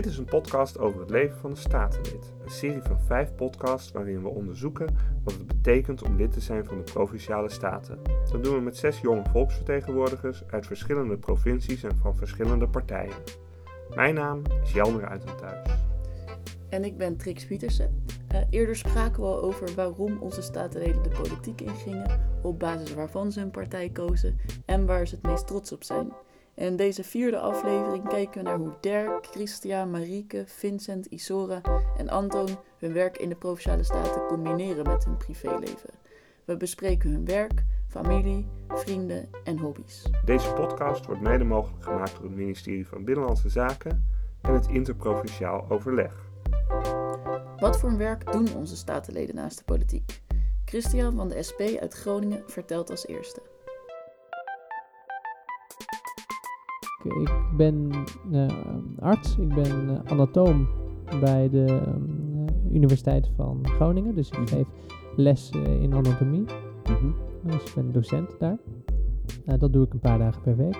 Dit is een podcast over het leven van een statenlid. Een serie van vijf podcasts waarin we onderzoeken wat het betekent om lid te zijn van de Provinciale Staten. Dat doen we met zes jonge volksvertegenwoordigers uit verschillende provincies en van verschillende partijen. Mijn naam is Jelmer uit een thuis. En ik ben Trix Pietersen. Uh, eerder spraken we al over waarom onze statenleden de politiek ingingen, op basis waarvan ze een partij kozen en waar ze het meest trots op zijn. In deze vierde aflevering kijken we naar hoe Dirk, Christian, Marieke, Vincent, Isora en Anton hun werk in de Provinciale Staten combineren met hun privéleven. We bespreken hun werk, familie, vrienden en hobby's. Deze podcast wordt mede mogelijk gemaakt door het ministerie van Binnenlandse Zaken en het Interprovinciaal Overleg. Wat voor werk doen onze statenleden naast de politiek? Christian van de SP uit Groningen vertelt als eerste. Ik ben uh, arts, ik ben uh, anatoom bij de uh, Universiteit van Groningen. Dus ik mhm. geef les in anatomie. Mm Dus ik ben docent daar. dat doe ik een paar dagen per week.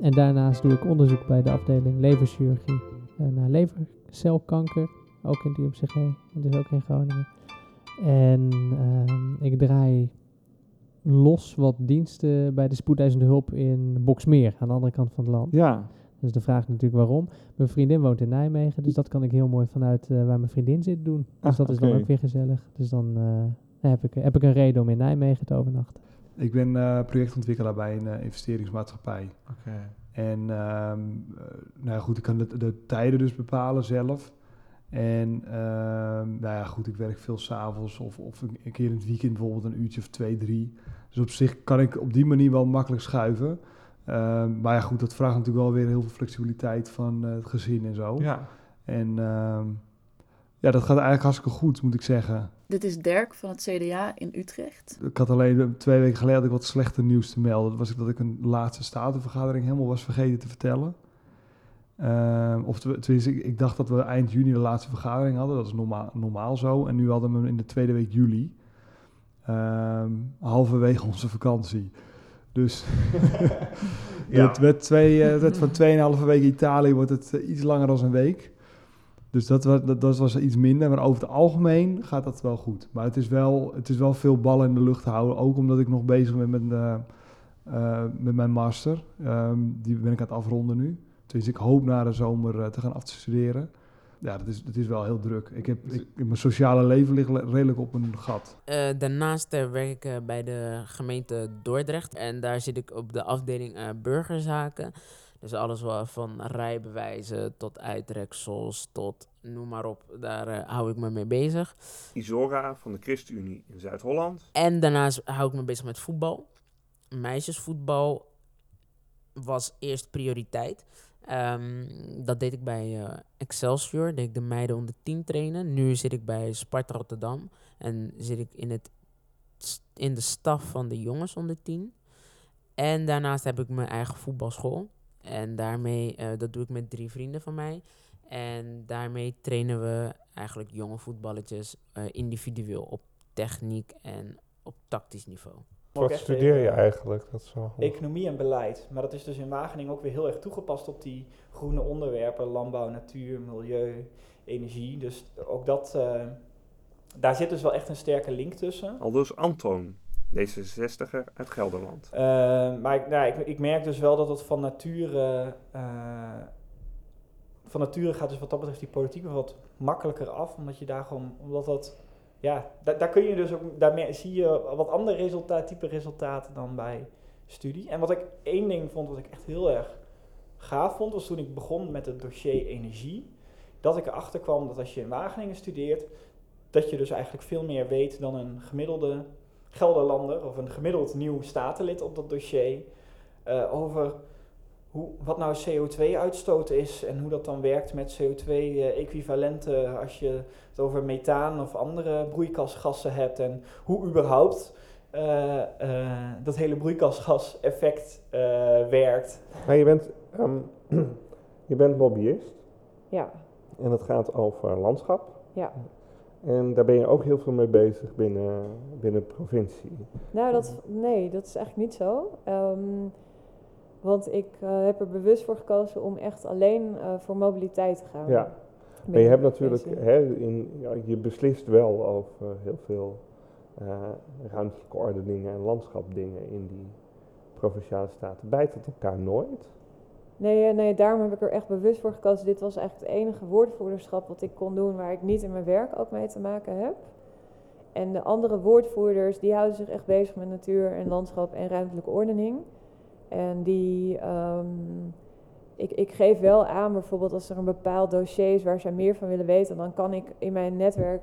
En daarnaast doe ik onderzoek bij de afdeling leverchirurgie naar levercelkanker. Ook in het UMCG, dus ook in Groningen. En ehm, ik draai los wat diensten bij de spoedeisende hulp in Boksmeer, aan de andere kant van het land. Ja. Dus de vraag is natuurlijk waarom. Mijn vriendin woont in Nijmegen, dus dat kan ik heel mooi vanuit uh, waar mijn vriendin zit doen. Dus dat is dan ook weer gezellig. Dus dan uh, heb, ik, heb ik een reden om in Nijmegen te overnachten. Ik ben uh, projectontwikkelaar bij een investeringsmaatschappij. Oké. En um, nou goed, ik kan de, de, tijden dus bepalen zelf. En uh, nou ja, goed, ik werk veel s'avonds of, of een keer in het weekend bijvoorbeeld een uurtje of twee, drie. Dus op zich kan ik op die manier wel makkelijk schuiven. Uh, maar ja, goed, dat vraagt natuurlijk wel weer heel veel flexibiliteit van uh, het gezin en zo. Ja. En uh, ja, dat gaat eigenlijk hartstikke goed, moet ik zeggen. Dit is Dirk van het CDA in Utrecht. Ik had alleen twee weken geleden ik wat slechte nieuws te melden. Dat was dat ik een laatste statenvergadering helemaal was vergeten te vertellen. Uh, of tenminste, ik, ik, dacht dat we eind juni de laatste vergadering hadden. Dat is normaal, normaal zo. En nu hadden we hem in de tweede week juli. Uh, halverwege onze vakantie. Dus ja. het werd, twee, uh, van tweeënhalve week Italië wordt het uh, iets langer dan een week. Dus dat, dat, dat, was iets minder. Maar over het algemeen gaat dat wel goed. Maar het is wel, het is wel veel ballen in de lucht houden. Ook omdat ik nog bezig ben met, uh, met mijn master. Um, die ben ik aan het afronden nu. Dus ik hoop na de zomer uh, te gaan afstuderen. Ja, dat is, dat is wel heel druk. Ik heb, ik, mijn sociale leven ligt redelijk op een gat. Uh, daarnaast uh, werk ik bij de gemeente Dordrecht. En daar zit ik op de afdeling burgerzaken. Dus alles wat van rijbewijzen tot uitreksels tot noem maar op. Daar hou ik me mee bezig. Isora van de ChristenUnie in Zuid-Holland. En daarnaast hou ik me bezig met voetbal. Meisjesvoetbal was eerst prioriteit. Um, dat deed ik bij uh, Excelsior, deed ik de meiden onder 10 trainen. Nu zit ik bij Sparta Rotterdam en zit ik in, het, in de staf van de jongens onder 10. En daarnaast heb ik mijn eigen voetbalschool. En daarmee, uh, dat doe ik met drie vrienden van mij. En daarmee trainen we eigenlijk jonge voetballetjes uh, individueel op techniek en op tactisch niveau. Wat studeer je eigenlijk? Dat is wel Economie en beleid. Maar dat is dus in Wageningen ook weer heel erg toegepast op die groene onderwerpen. Landbouw, natuur, milieu, energie. Dus ook dat, uh, daar zit dus wel echt een sterke link tussen. Al dus Anton, D66er uit Gelderland. Uh, maar ik, nou, ik, ik, merk dus wel dat het van nature... Uh, van nature gaat dus wat dat betreft die politiek wat makkelijker af. Omdat je daar gewoon... Omdat dat ja, da daar kun je dus ook, daarmee zie je wat andere resultaat, type resultaten dan bij studie. En wat ik één ding vond, wat ik echt heel erg gaaf vond, was toen ik begon met het dossier energie. Dat ik erachter kwam dat als je in Wageningen studeert, dat je dus eigenlijk veel meer weet dan een gemiddelde Gelderlander of een gemiddeld nieuw statenlid op dat dossier. Uh, over hoe, wat nou CO2-uitstoot is en hoe dat dan werkt met CO2-equivalenten eh, als je het over methaan of andere broeikasgassen hebt en hoe überhaupt uh, uh, dat hele broeikasgaseffect uh, werkt. Maar je bent, um, je bent lobbyist. Ja. En het gaat over landschap. Ja. En daar ben je ook heel veel mee bezig binnen, binnen de provincie. Nou, dat, nee, dat is eigenlijk niet zo. Um, Want ik eh, heb er bewust voor gekozen om echt alleen eh, voor mobiliteit te gaan. Ja. Maar je hebt natuurlijk, hè, in, ja, je beslist wel over heel veel eh, ruimtelijke ordeningen en landschapdingen in die provinciale staten. Bijt het elkaar nooit? Nee, nee, daarom heb ik er echt bewust voor gekozen. Dit was eigenlijk het enige woordvoerderschap wat ik kon doen waar ik niet in mijn werk ook mee te maken heb. En de andere woordvoerders die houden zich echt bezig met natuur en landschap en ruimtelijke ordening. En die, ehm, ik, ik geef wel aan bijvoorbeeld als er een bepaald dossier is waar zij meer van willen weten, dan kan ik in mijn netwerk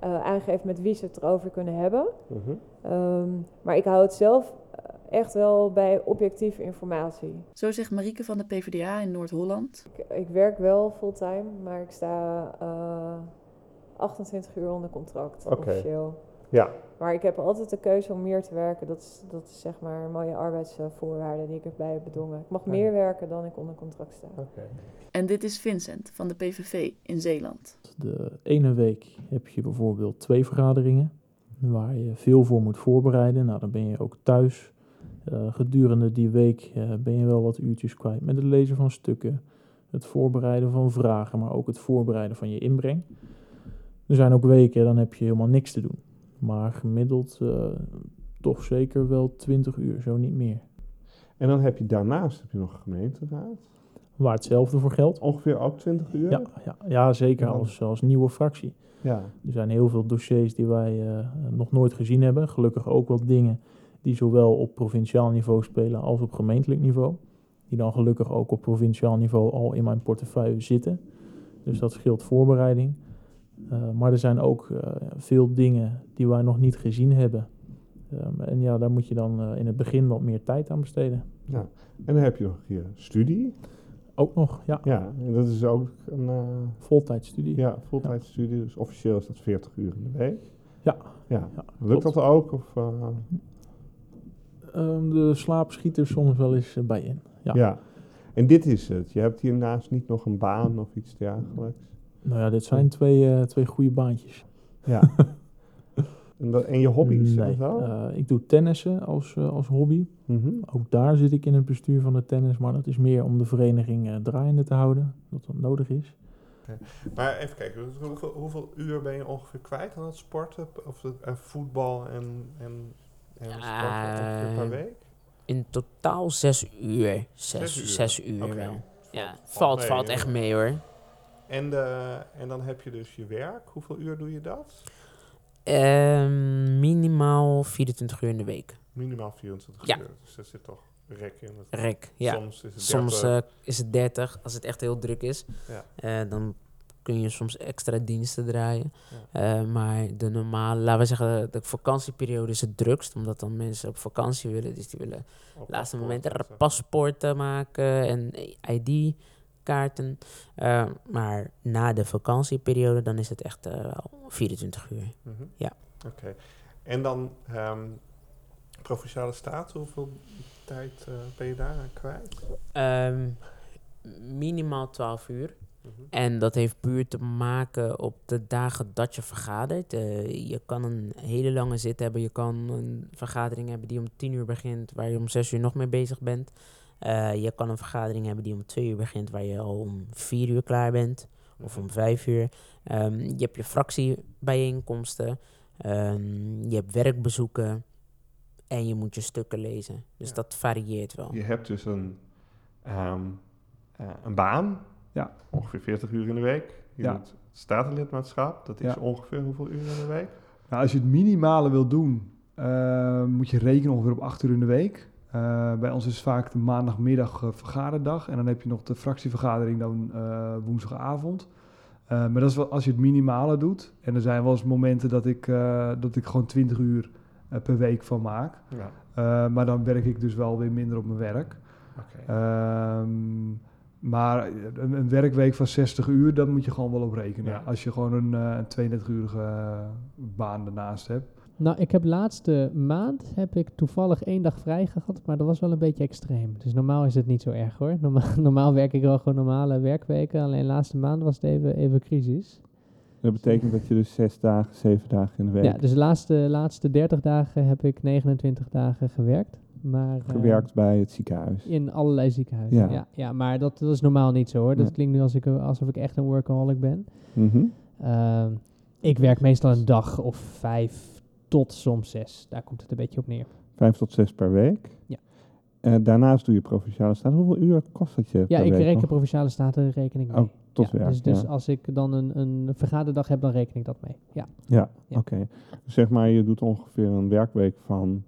eh, aangeven met wie ze het erover kunnen hebben. Mhm. Ehm, maar ik hou het zelf eh, echt wel bij objectieve informatie. Zo zegt Marieke van de PvdA in Noord-Holland. Ik, ik werk wel fulltime, maar ik sta eh, 28 uur onder contract Oké. officieel. Ja, Maar ik heb altijd de keuze om meer te werken. Dat is, dat is zeg maar een mooie arbeidsvoorwaarde die ik erbij heb bedongen. Ik mag Ja. meer werken dan ik onder contract sta. oké. En dit is Vincent van de PVV in Zeeland. De ene week heb je bijvoorbeeld twee vergaderingen waar je veel voor moet voorbereiden. Nou, dan ben je ook thuis. Eh, gedurende die week eh, ben je wel wat uurtjes kwijt met het lezen van stukken, het voorbereiden van vragen, maar ook het voorbereiden van je inbreng. Er zijn ook weken, dan heb je helemaal niks te doen. Maar gemiddeld eh, toch zeker wel 20 uur, zo niet meer. En dan heb je daarnaast heb je nog een gemeenteraad. Waar hetzelfde voor geldt. Ongeveer ook 20 uur? Ja, ja, ja zeker Ja. als, als nieuwe fractie. Ja, Er zijn heel veel dossiers die wij eh, nog nooit gezien hebben. Gelukkig ook wel dingen die zowel op provinciaal niveau spelen als op gemeentelijk niveau. Die dan gelukkig ook op provinciaal niveau al in mijn portefeuille zitten. Dus dat scheelt voorbereiding. Eh, maar er zijn ook eh, veel dingen die wij nog niet gezien hebben. Ehm, en ja, daar moet je dan eh, in het begin wat meer tijd aan besteden. ja. En dan heb je nog je studie. Ook nog, ja, Ja, en dat is ook een voltijdstudie. ja, fulltijdstudie. Dus officieel is dat 40 uur in de week. Ja. Ja. Ja, Lukt klopt. dat ook? Of, eh, Ehm, de slaap schiet er soms wel eens bij in. Ja. ja. En dit is het. Je hebt hiernaast niet nog een baan of iets dergelijks. Nou ja, dit zijn twee, eh, twee goede baantjes. Ja. en, dat, en je hobby's, Nee, is dat zo? eh, ik doe tennissen als, eh, als hobby. Mhm. Ook daar zit ik in het bestuur van de tennis, maar dat is meer om de vereniging eh, draaiende te houden, dat dat nodig is. Maar even kijken, dus hoeveel, hoeveel uur ben je ongeveer kwijt aan het sporten? Of het, voetbal en, en, en sporten per week? In totaal zes uur. Zes, Zes uur. zes uur Oké. wel. Ja, Valt valt, mee, valt hè? echt mee hoor. En, de, en dan heb je dus je werk. Hoeveel uur doe je dat? Ehm, minimaal 24 uur in de week. Minimaal 24 Ja. uur. Dus er zit toch rek in. Dat- Rek, ja. Soms is het Soms 30. eh, is het 30, als het echt heel druk is. Ja. Eh, dan kun je soms extra diensten draaien. Ja. Eh, maar de normale, laten we zeggen, de vakantieperiode is het drukst. Omdat dan mensen op vakantie willen. Dus die willen Op laatste moment paspoorten maken en ID-kaarten. Eh, maar na de vakantieperiode, dan is het echt eh, wel 24 uur. Mhm. Ja. Oké. En dan ehm, Provinciale Staten, hoeveel tijd eh, ben je daar aan kwijt? Ehm, minimaal 12 uur. Mhm. En dat heeft puur te maken op de dagen dat je vergadert. Je kan een hele lange zit hebben. Je kan een vergadering hebben die om 10 uur begint, waar je om 6 uur nog mee bezig bent. Eh, je kan een vergadering hebben die om 2 uur begint, waar je al om 4 uur klaar bent. Of om 5 uur. Ehm, je hebt je fractiebijeenkomsten. Ehm, je hebt werkbezoeken. En je moet je stukken lezen. Dus Ja. dat varieert wel. Je hebt dus een, ehm, eh, een baan. Ja. Ongeveer 40 uur in de week. Je Ja. doet statenlidmaatschap. Dat is Ja. ongeveer hoeveel uur in de week? Nou, als je het minimale wil doen, eh, moet je rekenen ongeveer op 8 uur in de week. Eh, bij ons is vaak de maandagmiddag eh, vergaderdag. En dan heb je nog de fractievergadering dan eh, woensdagavond. Maar dat is wel als je het minimale doet. En er zijn wel eens momenten dat ik, dat ik gewoon 20 uur per week van maak. Ja. Maar dan werk ik dus wel weer minder op mijn werk. Ehm, maar een, een werkweek van 60 uur, daar moet je gewoon wel op rekenen. Ja. Als je gewoon een, een 32-urige eh, baan ernaast hebt. Nou, ik heb laatste maand heb ik toevallig één dag vrij gehad, maar dat was wel een beetje extreem. Dus normaal is het niet zo erg hoor. Normaal, normaal werk ik wel gewoon normale werkweken, alleen laatste maand was het even, even crisis. Dat betekent dat je dus zes dagen, zeven dagen in de week... Ja, dus de laatste, laatste 30 dagen heb ik 29 dagen gewerkt. Maar, eh, Gewerkt bij het ziekenhuis. In allerlei ziekenhuizen, Ja. ja. ja, maar dat, dat is normaal niet zo hoor. Dat Nee. klinkt nu als ik, alsof ik echt een workaholic ben. Mhm. Ehm, ik werk meestal een dag of vijf tot soms zes. Daar komt het een beetje op neer. Vijf tot zes per week. Ja. Eh, daarnaast doe je provinciale staat. Hoeveel uur kost dat je Ja, ik week reken nog? provinciale staten rekening mee. Oh, tot ja, werk, dus dus ja. als ik dan een, een vergaderdag heb, dan reken ik dat mee. Ja. Ja, Ja. oké. Dus zeg maar, je doet ongeveer een werkweek van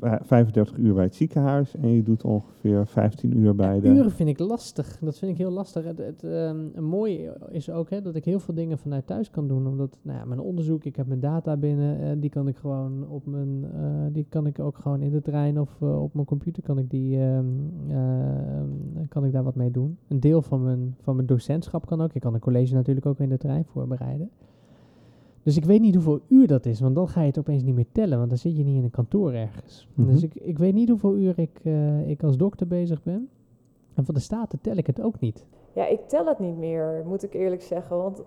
35 uur bij het ziekenhuis en je doet ongeveer 15 uur bij de... Uren vind ik lastig. Dat vind ik heel lastig. Het, het ehm, een mooie is ook hè, dat ik heel veel dingen vanuit thuis kan doen. Omdat nou ja, mijn onderzoek, ik heb mijn data binnen, eh, die kan ik gewoon op mijn, eh, die kan ik ook gewoon in de trein of eh, op mijn computer kan ik die, ehm, kan ik daar wat mee doen. Een deel van mijn, van mijn docentschap kan ook. Ik kan een college natuurlijk ook in de trein voorbereiden. Dus ik weet niet hoeveel uur dat is, want dan ga je het opeens niet meer tellen, want dan zit je niet in een kantoor ergens. Mhm. Dus ik, ik weet niet hoeveel uur ik, eh, ik als dokter bezig ben. En van de staten tel ik het ook niet. Ja, ik tel het niet meer, moet ik eerlijk zeggen. Want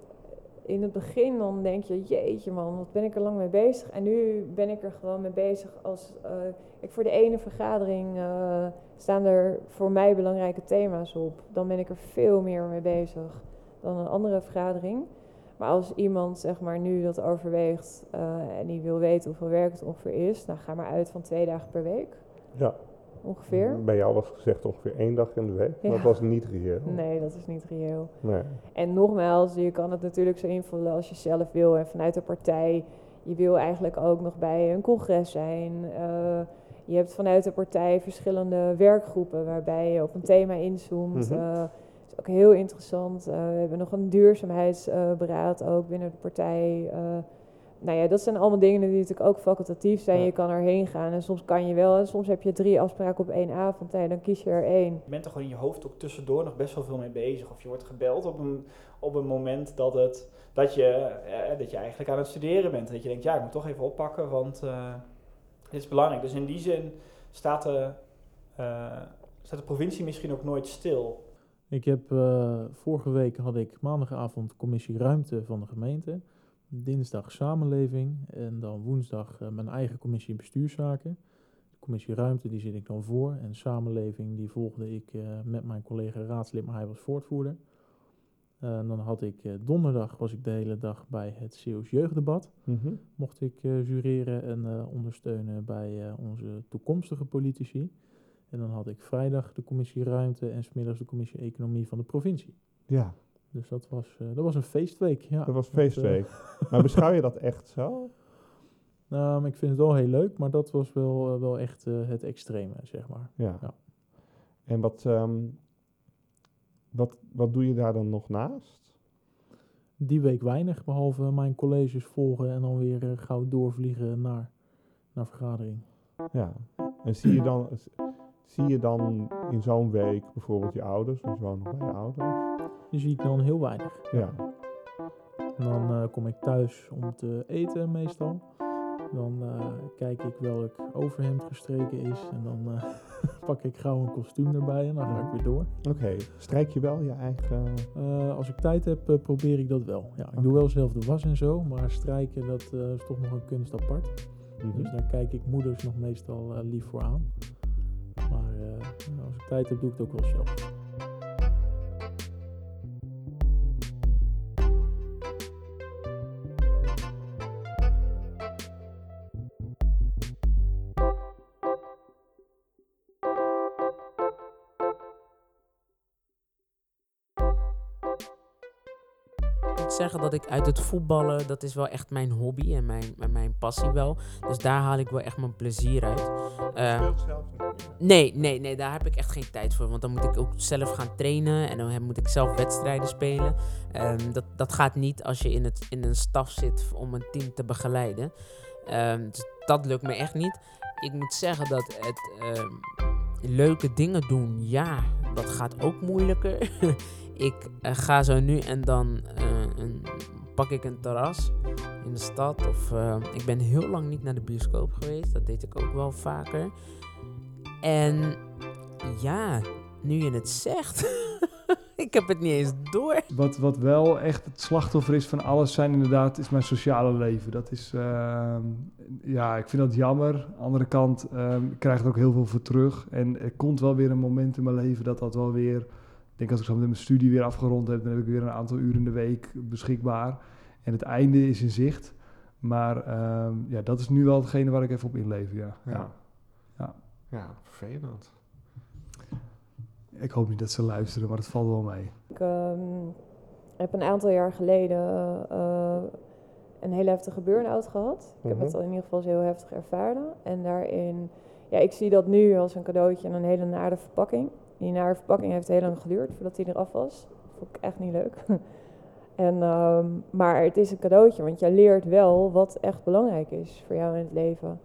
in het begin dan denk je, jeetje man, wat ben ik er lang mee bezig. En nu ben ik er gewoon mee bezig als... eh, ik voor de ene vergadering eh, staan er voor mij belangrijke thema's op. Dan ben ik er veel meer mee bezig dan een andere vergadering. Maar als iemand zeg maar nu dat overweegt eh, en die wil weten hoeveel werk het ongeveer is... dan ga maar uit van twee dagen per week Ja, ongeveer. bij jou was gezegd ongeveer één dag in de week. Ja. Dat was niet reëel. Nee, dat is niet reëel. Nee. En nogmaals, je kan het natuurlijk zo invullen als je zelf wil. En vanuit de partij, je wil eigenlijk ook nog bij een congres zijn. Eh, je hebt vanuit de partij verschillende werkgroepen waarbij je op een thema inzoomt. Dat is ook heel interessant. Eh, we hebben nog een duurzaamheidsberaad ook binnen de partij. Eh, nou ja, dat zijn allemaal dingen die natuurlijk ook facultatief zijn. Ja. Je kan erheen gaan en soms kan je wel. En soms heb je drie afspraken op één avond. Nee, dan kies je er één. Je bent er gewoon in je hoofd ook tussendoor nog best wel veel mee bezig. Of je wordt gebeld op een, op een moment dat, het, dat, je, eh, dat je eigenlijk aan het studeren bent. Dat je denkt, ja, ik moet toch even oppakken, want dit is belangrijk. Dus in die zin staat de, staat de provincie misschien ook nooit stil. Ik heb eh, vorige week had ik maandagavond commissie ruimte van de gemeente. Dinsdag samenleving en dan woensdag eh, mijn eigen commissie bestuurszaken. De commissie ruimte die zit ik dan voor en samenleving die volgde ik eh, met mijn collega raadslid, maar hij was voortvoerder. Dan had ik donderdag was ik de hele dag bij het Zeeuws jeugddebat. Mhm. Mocht ik jureren en ondersteunen bij onze toekomstige politici. En dan had ik vrijdag de commissie ruimte en smiddags de commissie economie van de provincie. Ja, Dus dat was, eh, dat was een feestweek. Ja. dat was eh, feestweek. maar beschouw je dat echt zo? nou, ik vind het wel heel leuk, maar dat was wel, eh, wel echt het extreme, zeg maar. Ja. Ja. En wat, ehm, wat, wat doe je daar dan nog naast? Die week weinig, behalve mijn colleges volgen en dan weer gauw doorvliegen naar, naar vergadering. Ja. En zie je dan, zie je dan in zo'n week bijvoorbeeld je ouders, want je woont nog bij je ouders? Die zie ik dan heel weinig. Ja. En dan eh, kom ik thuis om te eten meestal. Dan eh, kijk ik welk overhemd gestreken is. En dan eh, pak ik gauw een kostuum erbij en dan ga ik weer door. Oké, strijk je wel je eigen... Als ik tijd heb, probeer ik dat wel. Ja, ik doe wel zelf de was en zo, maar strijken dat is toch nog een kunst apart. Mhm. Dus daar kijk ik moeders nog meestal lief voor aan. Maar eh, als ik tijd heb, doe ik het ook wel zelf. Dat ik uit het voetballen, dat is wel echt mijn hobby en mijn, en mijn passie wel. Dus daar haal ik wel echt mijn plezier uit. Ehm, zelf. Nee, nee, nee, daar heb ik echt geen tijd voor. Want dan moet ik ook zelf gaan trainen en dan moet ik zelf wedstrijden spelen. Ehm, dat, dat gaat niet als je in, het, in een staf zit om een team te begeleiden. Ehm, dus dat lukt me echt niet. Ik moet zeggen dat het leuke dingen doen, ja, dat gaat ook moeilijker. ik eh, ga zo nu en dan pak ik een terras in de stad. Of eh, ik ben heel lang niet naar de bioscoop geweest. Dat deed ik ook wel vaker. En ja, nu je het zegt. ik heb het niet eens door. Wat, wat wel echt het slachtoffer is van alles zijn inderdaad, is mijn sociale leven. Dat is, ehm, ja, ik vind dat jammer. Aan de andere kant, ehm, ik krijg ook heel veel voor terug. En er komt wel weer een moment in mijn leven dat dat wel weer... Ik denk als ik zo met mijn studie weer afgerond heb, dan heb ik weer een aantal uren in de week beschikbaar. En het einde is in zicht. Maar ehm, ja, dat is nu wel hetgene waar ik even op inlever, ja. Ja. Ja. Ja, vervelend. Ik hoop niet dat ze luisteren, maar het valt wel mee. Ik ehm, heb een aantal jaar geleden eh, een hele heftige burn-out gehad. Ik heb Mhm. het al in ieder geval heel heftig ervaren. En daarin, ja, ik zie dat nu als een cadeautje en een hele nare verpakking. Die nare verpakking heeft heel lang geduurd voordat die eraf was. Dat vond ik echt niet leuk. en, ehm, maar het is een cadeautje, want je leert wel wat echt belangrijk is voor jou in het leven.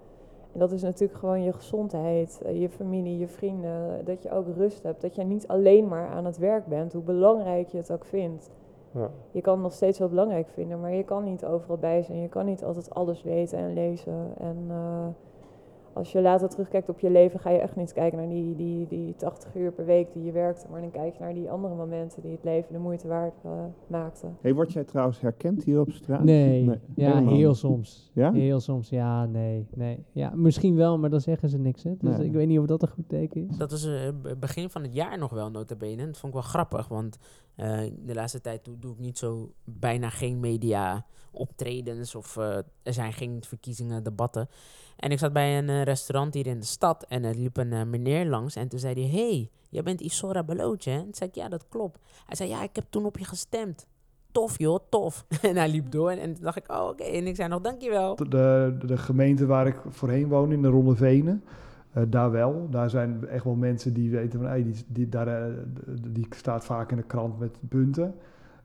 En dat is natuurlijk gewoon je gezondheid, eh, je familie, je vrienden. Dat je ook rust hebt. Dat je niet alleen maar aan het werk bent, hoe belangrijk je het ook vindt. Ja. Je kan het nog steeds wel belangrijk vinden, maar je kan niet overal bij zijn. Je kan niet altijd alles weten en lezen. En eh, als je later terugkijkt op je leven, ga je echt niet kijken naar die, die, die 80 uur per week die je werkte. Maar dan kijk je naar die andere momenten die het leven de moeite waard eh, maakten. Hey, word jij trouwens herkend hier op straat? Nee. Ja, helemaal heel soms. Ja? Heel soms, ja, nee, nee. Ja, misschien wel, maar dan zeggen ze niks, hè. Dus Nee. ik weet niet of dat een goed teken is. Dat is b- begin van het jaar nog wel, notabene. Dat vond ik wel grappig, want eh, de laatste tijd doe, doe ik niet zo bijna geen media optredens of eh, er zijn geen verkiezingen, debatten. En ik zat bij een eh, restaurant hier in de stad en er liep een eh, meneer langs en toen zei hij, hey, jij bent Isora Belootje, hè? Toen zei ik, ja, dat klopt. Hij zei, ja, ik heb toen op je gestemd. Tof, joh, tof. en hij liep door en, en toen dacht ik, oh, oké. En ik zei nog, dankjewel. De, de, gemeente waar ik voorheen woon, in de Ronde Venen, eh, daar wel. Daar zijn echt wel mensen die weten van, die, die, daar, die staat vaak in de krant met punten.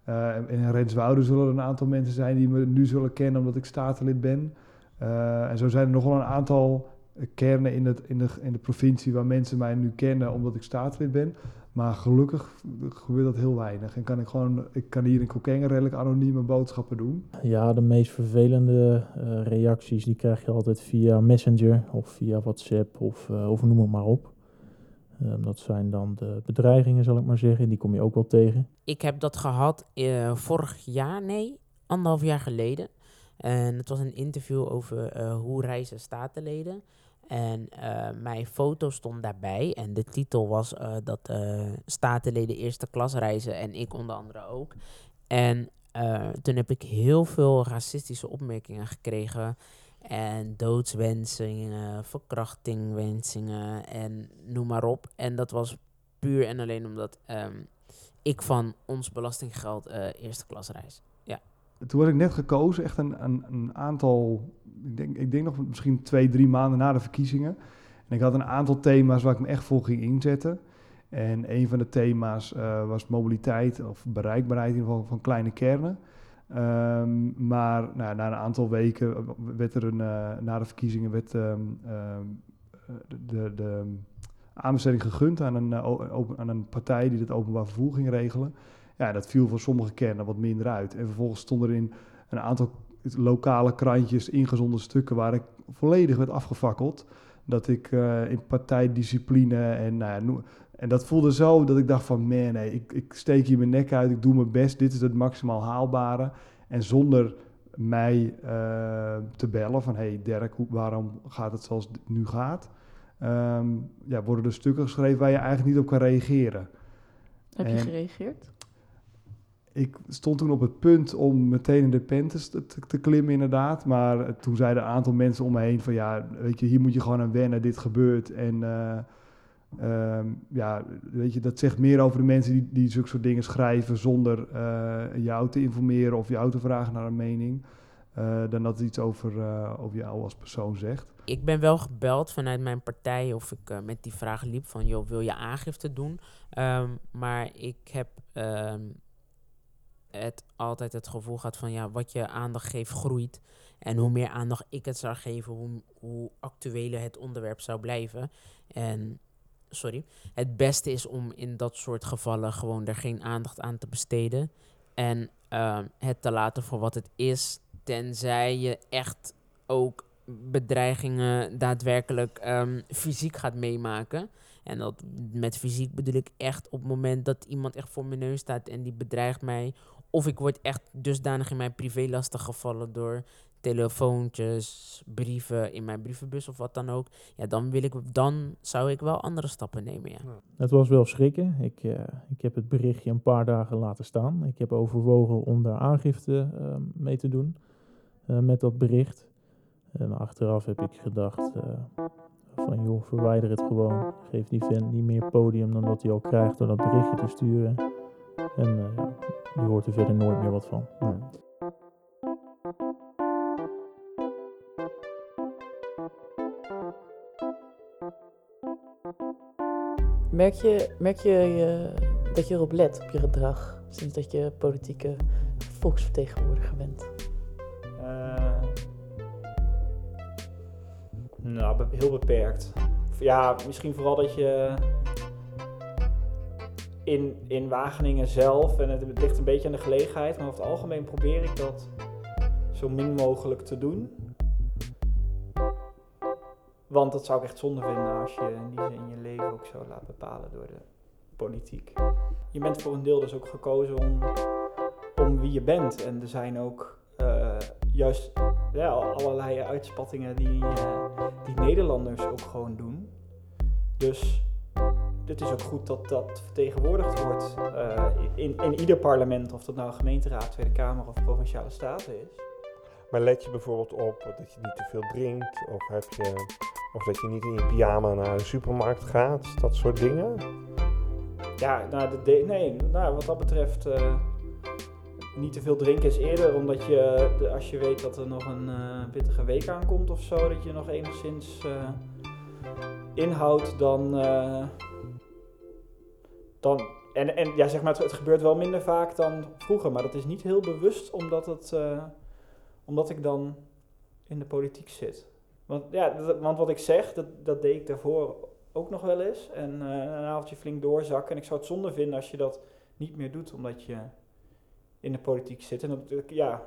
En in Renswoude zullen er een aantal mensen zijn die me nu zullen kennen omdat ik statenlid ben. Eh, en zo zijn er nog wel een aantal kernen in, het, in, de, in de provincie waar mensen mij nu kennen omdat ik statenlid ben. Maar gelukkig gebeurt dat heel weinig. En kan ik gewoon, ik kan hier in Kokkengen redelijk anonieme boodschappen doen. Ja, de meest vervelende eh, reacties die krijg je altijd via Messenger of via WhatsApp of, eh, of noem het maar op. Ehm, dat zijn dan de bedreigingen, zal ik maar zeggen. Die kom je ook wel tegen. Ik heb dat gehad eh, vorig jaar, nee, anderhalf jaar geleden. En het was een interview over eh, hoe reizen statenleden. En eh, mijn foto stond daarbij. En de titel was eh, dat statenleden eerste klas reizen. En ik onder andere ook. En toen heb ik heel veel racistische opmerkingen gekregen. En doodswensingen, verkrachtingwensingen en noem maar op. En dat was puur en alleen omdat ehm, ik van ons belastinggeld eerste klas reis. Toen was ik net gekozen, echt een, een, een aantal, ik denk, ik denk nog misschien twee, drie maanden na de verkiezingen. En ik had een aantal thema's waar ik me echt voor ging inzetten. En een van de thema's eh, was mobiliteit of bereikbaarheid in ieder geval van kleine kernen. Ehm, maar nou, na een aantal weken werd er een, eh, na de verkiezingen werd, ehm, ehm, eh, de, de, aanbesteding gegund aan een, eh, aan een partij die het openbaar vervoer ging regelen. Ja, dat viel voor sommige kernen wat minder uit. En vervolgens stonden er in een aantal lokale krantjes ingezonden stukken waar ik volledig werd afgefakkeld. Dat ik eh, in partijdiscipline en, nou ja, en dat voelde zo dat ik dacht van, man, nee, ik, ik steek hier mijn nek uit, ik doe mijn best, dit is het maximaal haalbare. En zonder mij eh, te bellen van, hey Dirk, hoe, waarom gaat het zoals het nu gaat? Ehm, ja, worden er stukken geschreven waar je eigenlijk niet op kan reageren. Heb je gereageerd? Ik stond toen op het punt om meteen in de Pentes te, te, klimmen, inderdaad. Maar eh, toen zeiden een aantal mensen om me heen van ja, weet je, hier moet je gewoon aan wennen, dit gebeurt. En eh, ehm, ja, weet je, dat zegt meer over de mensen die, die zulke soort dingen schrijven zonder eh, jou te informeren of jou te vragen naar een mening. dan dat het iets over, over jou als persoon zegt. Ik ben wel gebeld vanuit mijn partij of ik met die vraag liep van, joh, wil je aangifte doen? Ehm, maar ik heb ehm, het altijd het gevoel gehad van, ja, wat je aandacht geeft groeit. En hoe meer aandacht ik het zou geven, hoe, hoe actueler het onderwerp zou blijven. En, sorry, het beste is om in dat soort gevallen gewoon er geen aandacht aan te besteden. En ehm, het te laten voor wat het is, tenzij je echt ook bedreigingen daadwerkelijk ehm, fysiek gaat meemaken. En dat met fysiek bedoel ik echt op het moment dat iemand echt voor mijn neus staat en die bedreigt mij. Of ik word echt dusdanig in mijn privé lastig gevallen door telefoontjes, brieven in mijn brievenbus of wat dan ook. Ja, dan, wil ik, dan zou ik wel andere stappen nemen, ja. Het was wel schrikken. Ik, eh, ik heb het berichtje een paar dagen laten staan. Ik heb overwogen om daar aangifte eh, mee te doen eh, met dat bericht. En achteraf heb ik gedacht eh, van joh, verwijder het gewoon. Geef die vent niet meer podium dan dat hij al krijgt door dat berichtje te sturen. En eh, je hoort er verder nooit meer wat van. Nee. Merk je, merk je, je dat je erop let op je gedrag sinds dat je politieke volksvertegenwoordiger bent? Nou, heel beperkt. Ja, misschien vooral dat je in, in Wageningen zelf, en het ligt een beetje aan de gelegenheid, maar over het algemeen probeer ik dat zo min mogelijk te doen. Want dat zou ik echt zonde vinden als je in die zin je leven ook zo laat bepalen door de politiek. Je bent voor een deel dus ook gekozen om, om wie je bent. En er zijn ook juist ja, allerlei uitspattingen die, eh, die Nederlanders ook gewoon doen. Dus het is ook goed dat dat vertegenwoordigd wordt eh, in, in ieder parlement, of dat nou gemeenteraad, Tweede Kamer of provinciale staten is. Maar let je bijvoorbeeld op dat je niet te veel drinkt? Of, heb je, of dat je niet in je pyjama naar de supermarkt gaat? Dat soort dingen? Ja, nou, de nee, nou, wat dat betreft eh, niet te veel drinken is eerder omdat je, als je weet dat er nog een eh, pittige week aankomt of zo, dat je nog enigszins eh, inhoudt dan, eh, dan en, en ja, zeg maar, het, gebeurt wel minder vaak dan vroeger, maar dat is niet heel bewust omdat, het, omdat ik dan in de politiek zit. Want, ja, want wat ik zeg, dat, dat deed ik daarvoor ook nog wel eens. En een avondje flink doorzakken. En ik zou het zonde vinden als je dat niet meer doet, omdat je in de politiek zit. En dat, ja,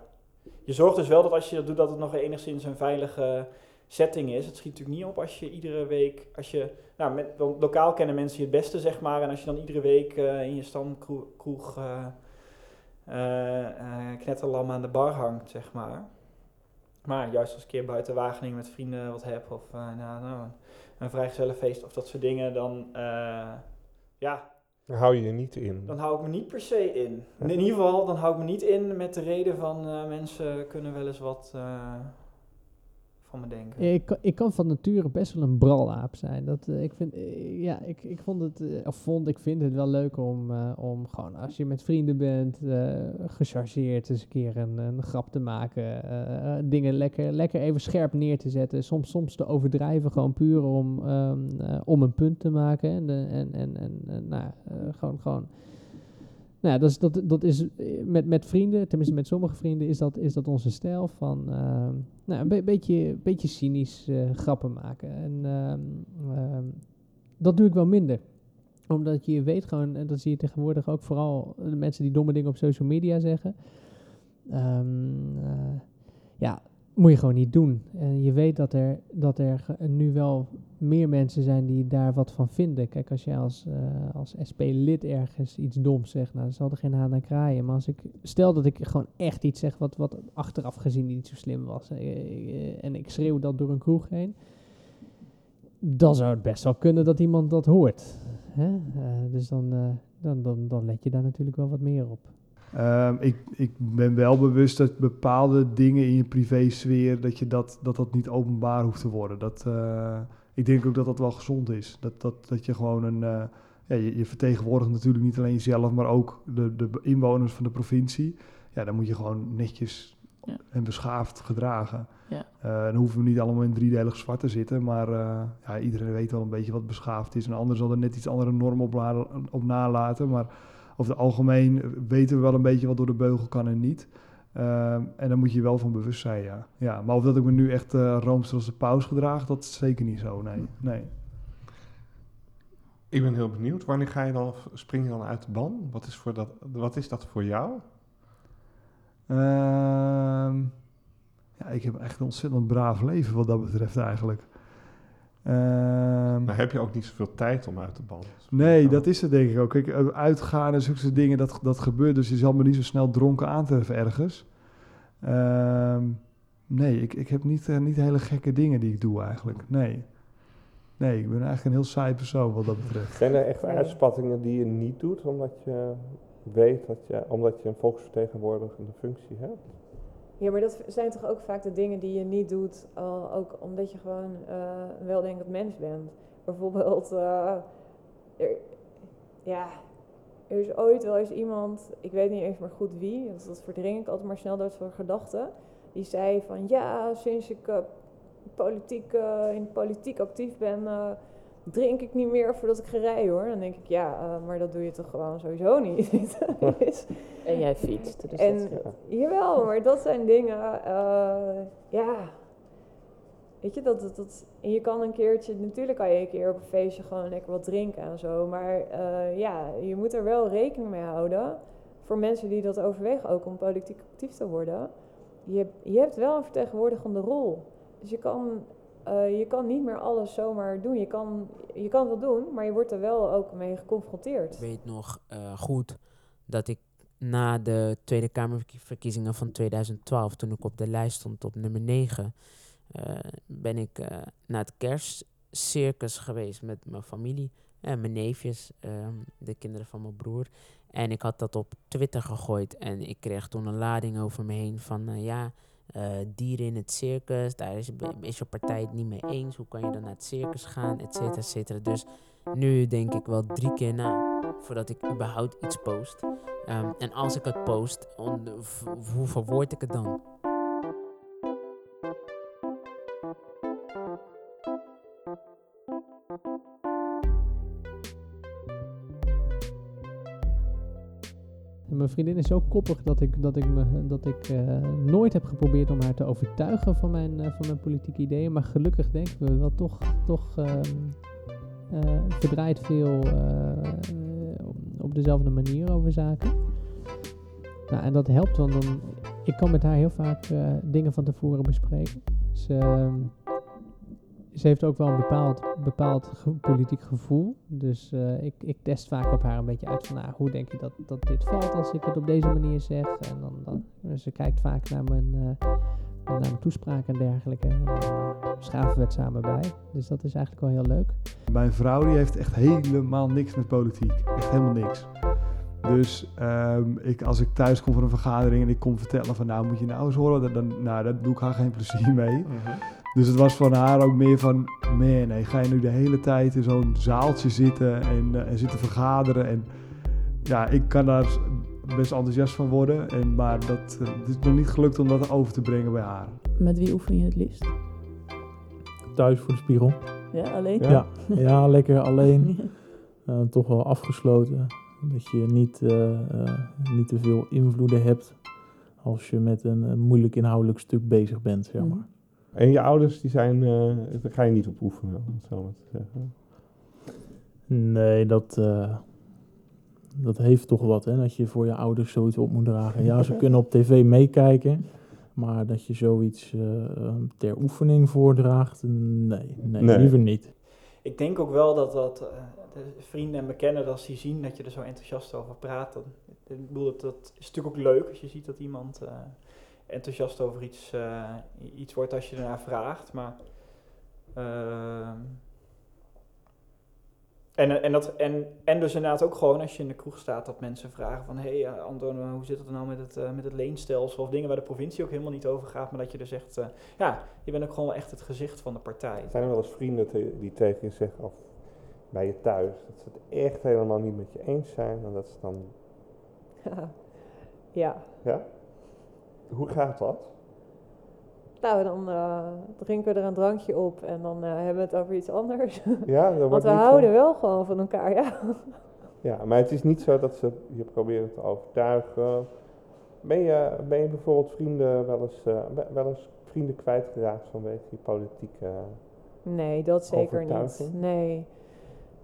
je zorgt dus wel dat als je dat doet, dat het nog enigszins een veilige setting is. Het schiet natuurlijk niet op als je iedere week, als je, nou, met, lokaal kennen mensen je het beste, zeg maar. En als je dan iedere week eh, in je stamkroeg kroeg, eh, eh, eh, knetterlam aan de bar hangt, zeg maar. Maar juist als ik een keer buiten Wageningen met vrienden wat heb, of eh, nou, nou, een vrijgezellenfeest of dat soort dingen, dan, eh, ja, Dan hou je je niet in. dan hou ik me niet per se in. In ieder geval, dan hou ik me niet in met de reden van eh, mensen kunnen wel eens wat eh, me denken. Ik, ik kan van nature best wel een bralaap zijn. Dat, eh, ik, vind, eh, ja, ik, ik vond het, eh, of vond, ik vind het wel leuk om, om gewoon als je met vrienden bent, gechargeerd eens een keer een, een grap te maken. dingen lekker, lekker even scherp neer te zetten. Soms, soms te overdrijven, gewoon puur om, ehm, eh, om een punt te maken. En, en, en, en, nou, gewoon, gewoon nou, dat is, dat, dat is eh, met, met vrienden, tenminste met sommige vrienden, is dat, is dat onze stijl van ehm, nou, een be- beetje, beetje cynisch eh, grappen maken. En ehm, ehm, dat doe ik wel minder. Omdat je weet gewoon, en dat zie je tegenwoordig ook vooral de mensen die domme dingen op social media zeggen. Eh, ja, moet je gewoon niet doen. En je weet dat er, dat er nu wel meer mensen zijn die daar wat van vinden. Kijk, als jij als, eh, als SP-lid ergens iets doms zegt, nou, dan zal er geen haan aan kraaien. Maar als ik, stel dat ik gewoon echt iets zeg wat, wat achteraf gezien niet zo slim was. eh, eh, en ik schreeuw dat door een kroeg heen. Dan zou het best wel kunnen dat iemand dat hoort. Hè? Dus dan, dan, dan, dan let je daar natuurlijk wel wat meer op. Ehm, ik, ik ben wel bewust dat bepaalde dingen in je privésfeer, dat, je dat, dat dat niet openbaar hoeft te worden. Dat, eh, ik denk ook dat dat wel gezond is. Dat, dat, dat je gewoon een... eh, ja, je, je vertegenwoordigt natuurlijk niet alleen jezelf, maar ook de, de inwoners van de provincie. Ja, dan moet je gewoon netjes Ja. en beschaafd gedragen. Ja. Eh, dan hoeven we niet allemaal in driedelig zwart te zitten, maar ja, iedereen weet wel een beetje wat beschaafd is. Een ander zal er net iets andere normen op, op nalaten, maar over het algemeen weten we wel een beetje wat door de beugel kan en niet. Ehm, en daar moet je wel van bewust zijn, ja. ja maar of dat ik me nu echt uh, roomster als de paus gedraag, dat is zeker niet zo, nee. nee. Ik ben heel benieuwd. Wanneer ga je dan, spring je dan uit de ban? Wat is, voor dat, wat is dat voor jou? Ehm, ja, ik heb echt een ontzettend braaf leven wat dat betreft eigenlijk. Ehm, Maar heb je ook niet zoveel tijd om uit te ballen? nee, dat is het denk ik ook. Kijk, eh, uitgaan en zulke dingen, dat, dat gebeurt. Dus je zal me niet zo snel dronken aantreffen ergens. Ehm, nee, ik, ik heb niet, eh, niet hele gekke dingen die ik doe eigenlijk. Nee. Nee, ik ben eigenlijk een heel saai persoon wat dat betreft. Zijn er echt uitspattingen die je niet doet omdat je weet dat je, omdat je een volksvertegenwoordigende functie hebt? Ja, maar dat zijn toch ook vaak de dingen die je niet doet, ook omdat je gewoon eh, een weldenkend mens bent. Bijvoorbeeld, eh, er, ja, er is ooit wel eens iemand, ik weet niet eens meer goed wie, dat, dat verdring ik altijd maar snel door zo'n gedachten, die zei van ja, sinds ik eh, politiek, in politiek actief ben, drink ik niet meer voordat ik ga rijden hoor. Dan denk ik, ja, eh, maar dat doe je toch gewoon sowieso niet. Dus- En jij fietst. Dus en dat, jawel, maar dat zijn dingen, eh, ja. Weet je, dat, dat, dat, en je kan een keertje, natuurlijk kan je een keer op een feestje gewoon lekker wat drinken en zo. Maar eh, ja, je moet er wel rekening mee houden. Voor mensen die dat overwegen ook om politiek actief te worden. Je, je hebt wel een vertegenwoordigende rol. Dus je kan, eh, je kan niet meer alles zomaar doen. Je kan, je kan het wel doen, maar je wordt er wel ook mee geconfronteerd. Ik weet nog eh, goed dat ik na de Tweede Kamerverkiezingen van 2012, toen ik op de lijst stond op nummer 9, eh, ben ik naar het kerstcircus geweest met mijn familie en mijn neefjes, ehm, de kinderen van mijn broer. En ik had dat op Twitter gegooid en ik kreeg toen een lading over me heen van ja, eh, dieren in het circus, daar is, je partij het niet mee eens. Hoe kan je dan naar het circus gaan, et cetera, et cetera. Dus nu denk ik wel drie keer na voordat ik überhaupt iets post. Ehm, en als ik het post, hoe verwoord ik het dan? Mijn vriendin is zo koppig dat ik, dat ik, me, dat ik eh, nooit heb geprobeerd om haar te overtuigen van mijn, eh, van mijn politieke ideeën. Maar gelukkig denken we wel toch, toch ehm, eh, verdraait veel op dezelfde manier over zaken. Nou, en dat helpt, want dan, ik kan met haar heel vaak dingen van tevoren bespreken. Ze, ehm, ze heeft ook wel een bepaald, bepaald ge- politiek gevoel. Dus eh, ik, ik test vaak op haar een beetje uit van nou, hoe denk je dat, dat dit valt als ik het op deze manier zeg. En dan, dan ze kijkt vaak naar mijn, eh, naar mijn toespraak en dergelijke. En dan eh, schaven we het samen bij. Dus dat is eigenlijk wel heel leuk. Mijn vrouw die heeft echt helemaal niks met politiek. Echt helemaal niks. Dus ehm, ik, als ik thuis kom van een vergadering en ik kom vertellen van nou moet je nou eens horen, dan, dan, nou, daar doe ik haar geen plezier mee. Dus het was van haar ook meer van, man, nee, ga je nu de hele tijd in zo'n zaaltje zitten en, eh, en zitten vergaderen. En ja, ik kan daar best enthousiast van worden, en, maar dat, eh, het is nog niet gelukt om dat over te brengen bij haar. Met wie oefen je het liefst? Thuis voor de spiegel. Ja, alleen? Ja, ja, lekker alleen. Eh, toch wel afgesloten. Dat je niet, eh, eh, niet te veel invloeden hebt als je met een, moeilijk inhoudelijk stuk bezig bent, zeg maar. En je ouders, die zijn, eh, daar ga je niet op oefenen, om het zo maar te zeggen. Nee, dat, eh, dat heeft toch wat, hè? Dat je voor je ouders zoiets op moet dragen. Ja, ze kunnen op tv meekijken, maar dat je zoiets eh, eh, ter oefening voordraagt, nee, nee, Nee. liever niet. Ik denk ook wel dat, dat eh, de vrienden en bekenden, als die zien dat je er zo enthousiast over praat, dan, ik bedoel, dat, dat is natuurlijk ook leuk als je ziet dat iemand eh, enthousiast over iets, eh, iets wordt als je ernaar vraagt. Maar, ehm, en, en, dat, en, en dus inderdaad ook gewoon als je in de kroeg staat dat mensen vragen van hé hey, eh, Anton, eh, hoe zit het nou met het, eh, met het leenstelsel of dingen waar de provincie ook helemaal niet over gaat, maar dat je er zegt, eh, ja, je bent ook gewoon wel echt het gezicht van de partij. Zijn er wel eens vrienden te- die tegen je zeggen, of bij je thuis, dat ze het echt helemaal niet met je eens zijn en dat ze dan, ja. ja? Hoe gaat dat? Nou, dan eh, drinken we er een drankje op en dan eh, hebben we het over iets anders. Ja, dat Want we zo- houden wel gewoon van elkaar, ja. Ja, maar het is niet zo dat ze je proberen te overtuigen. Ben je, ben je bijvoorbeeld vrienden wel eens, eh, we- wel eens vrienden kwijtgeraakt vanwege je politieke... Nee, dat zeker niet. Nee.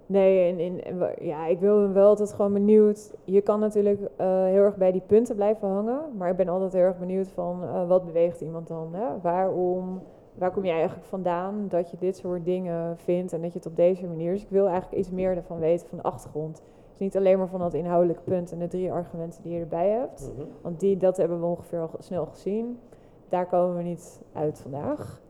Nee, en, wa- ja, ik ben wel altijd gewoon benieuwd. Je kan natuurlijk eh, heel erg bij die punten blijven hangen. Maar ik ben altijd heel erg benieuwd van eh, wat beweegt iemand dan? Hè? Waarom waar kom je eigenlijk vandaan dat je dit soort dingen vindt en dat je het op deze manier. Dus ik wil eigenlijk iets meer ervan weten van de achtergrond. Dus niet alleen maar van dat inhoudelijke punt en de drie argumenten die je erbij hebt. Mhm. Want die, dat hebben we ongeveer al snel gezien. Daar komen we niet uit vandaag.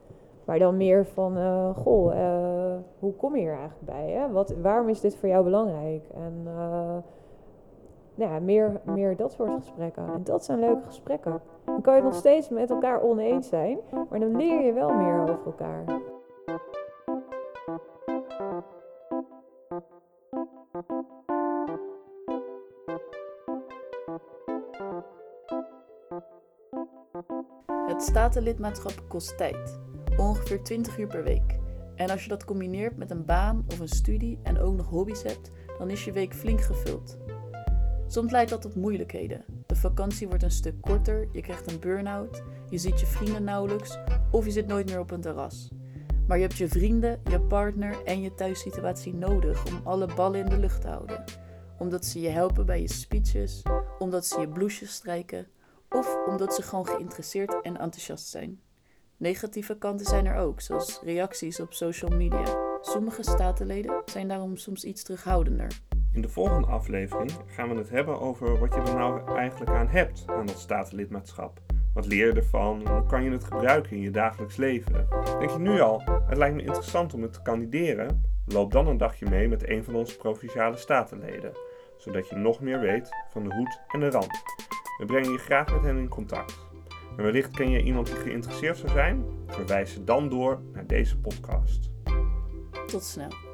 Maar dan meer van, eh, goh, eh, hoe kom je hier eigenlijk bij? Hè? Wat, waarom is dit voor jou belangrijk? En eh, nou ja, meer, meer dat soort gesprekken. En dat zijn leuke gesprekken. Dan kan je nog steeds met elkaar oneens zijn, maar dan leer je wel meer over elkaar. Het statenlidmaatschap kost tijd, ongeveer 20 uur per week. En als je dat combineert met een baan of een studie en ook nog hobby's hebt, dan is je week flink gevuld. Soms leidt dat tot moeilijkheden. De vakantie wordt een stuk korter, je krijgt een burn-out, je ziet je vrienden nauwelijks of je zit nooit meer op een terras. Maar je hebt je vrienden, je partner en je thuissituatie nodig om alle ballen in de lucht te houden. Omdat ze je helpen bij je speeches, omdat ze je blouses strijken of omdat ze gewoon geïnteresseerd en enthousiast zijn. Negatieve kanten zijn er ook, zoals reacties op social media. Sommige statenleden zijn daarom soms iets terughoudender. In de volgende aflevering gaan we het hebben over wat je er nou eigenlijk aan hebt aan dat statenlidmaatschap. Wat leer je ervan? Hoe kan je het gebruiken in je dagelijks leven? Denk je nu al, het lijkt me interessant om het te kandideren? Loop dan een dagje mee met een van onze provinciale statenleden, zodat je nog meer weet van de hoed en de rand. We brengen je graag met hen in contact. En wellicht ken je iemand die geïnteresseerd zou zijn? Verwijs ze dan door naar deze podcast. Tot snel.